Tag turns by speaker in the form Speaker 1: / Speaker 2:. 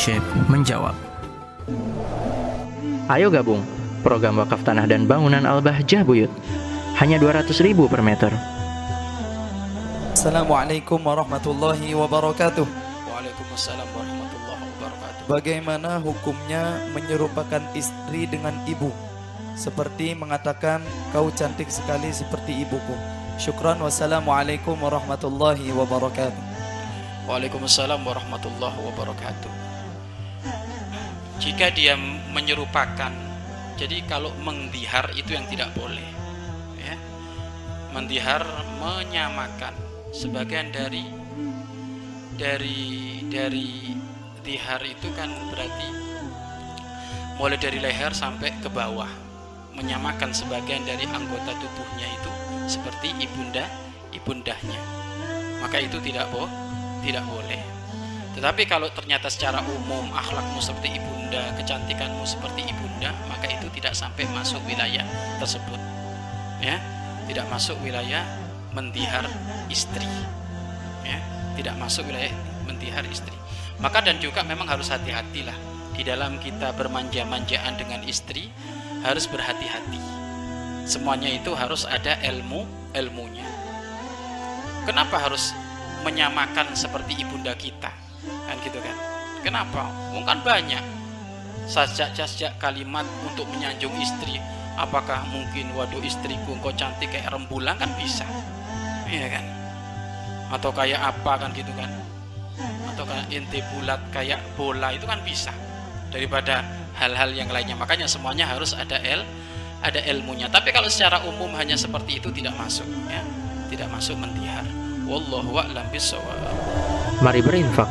Speaker 1: Syekh menjawab.
Speaker 2: Ayo gabung program wakaf tanah dan bangunan Al-Bahjah Buyut. Hanya 200 ribu per meter.
Speaker 3: Assalamualaikum warahmatullahi wabarakatuh.
Speaker 4: Waalaikumsalam warahmatullahi wabarakatuh.
Speaker 3: Bagaimana hukumnya menyerupakan istri dengan ibu? Seperti mengatakan kau cantik sekali seperti ibuku. Syukran wassalamualaikum warahmatullahi wabarakatuh.
Speaker 4: Waalaikumsalam warahmatullahi wabarakatuh. Jika dia menyerupakan, jadi kalau mendihar itu yang tidak boleh. Ya. Mendihar menyamakan sebagian dari dari dari dihar itu kan berarti mulai dari leher sampai ke bawah menyamakan sebagian dari anggota tubuhnya itu seperti ibunda ibundahnya maka itu tidak boh tidak boleh tetapi kalau ternyata secara umum akhlakmu seperti ibunda kecantikanmu seperti ibunda maka itu tidak sampai masuk wilayah tersebut. Ya tidak masuk wilayah mendihar istri. Ya tidak masuk wilayah mendihar istri. Maka dan juga memang harus hati-hatilah. Di dalam kita bermanja-manjaan dengan istri harus berhati-hati. Semuanya itu harus ada ilmu ilmunya. Kenapa harus menyamakan seperti ibunda kita kan gitu kan? Kenapa? Mungkin banyak. Sajak-sajak kalimat untuk menyanjung istri. Apakah mungkin waduh istriku engkau cantik kayak rembulan? Kan bisa. Iya kan? Atau kayak apa? Kan gitu kan? Atau kayak inti bulat kayak bola? Itu kan bisa. Daripada hal-hal yang lainnya. Makanya semuanya harus ada el ada ilmunya. Tapi kalau secara umum hanya seperti itu tidak masuk ya. Tidak masuk mentihar wallahu a'lam bishawab
Speaker 2: Mari berinfak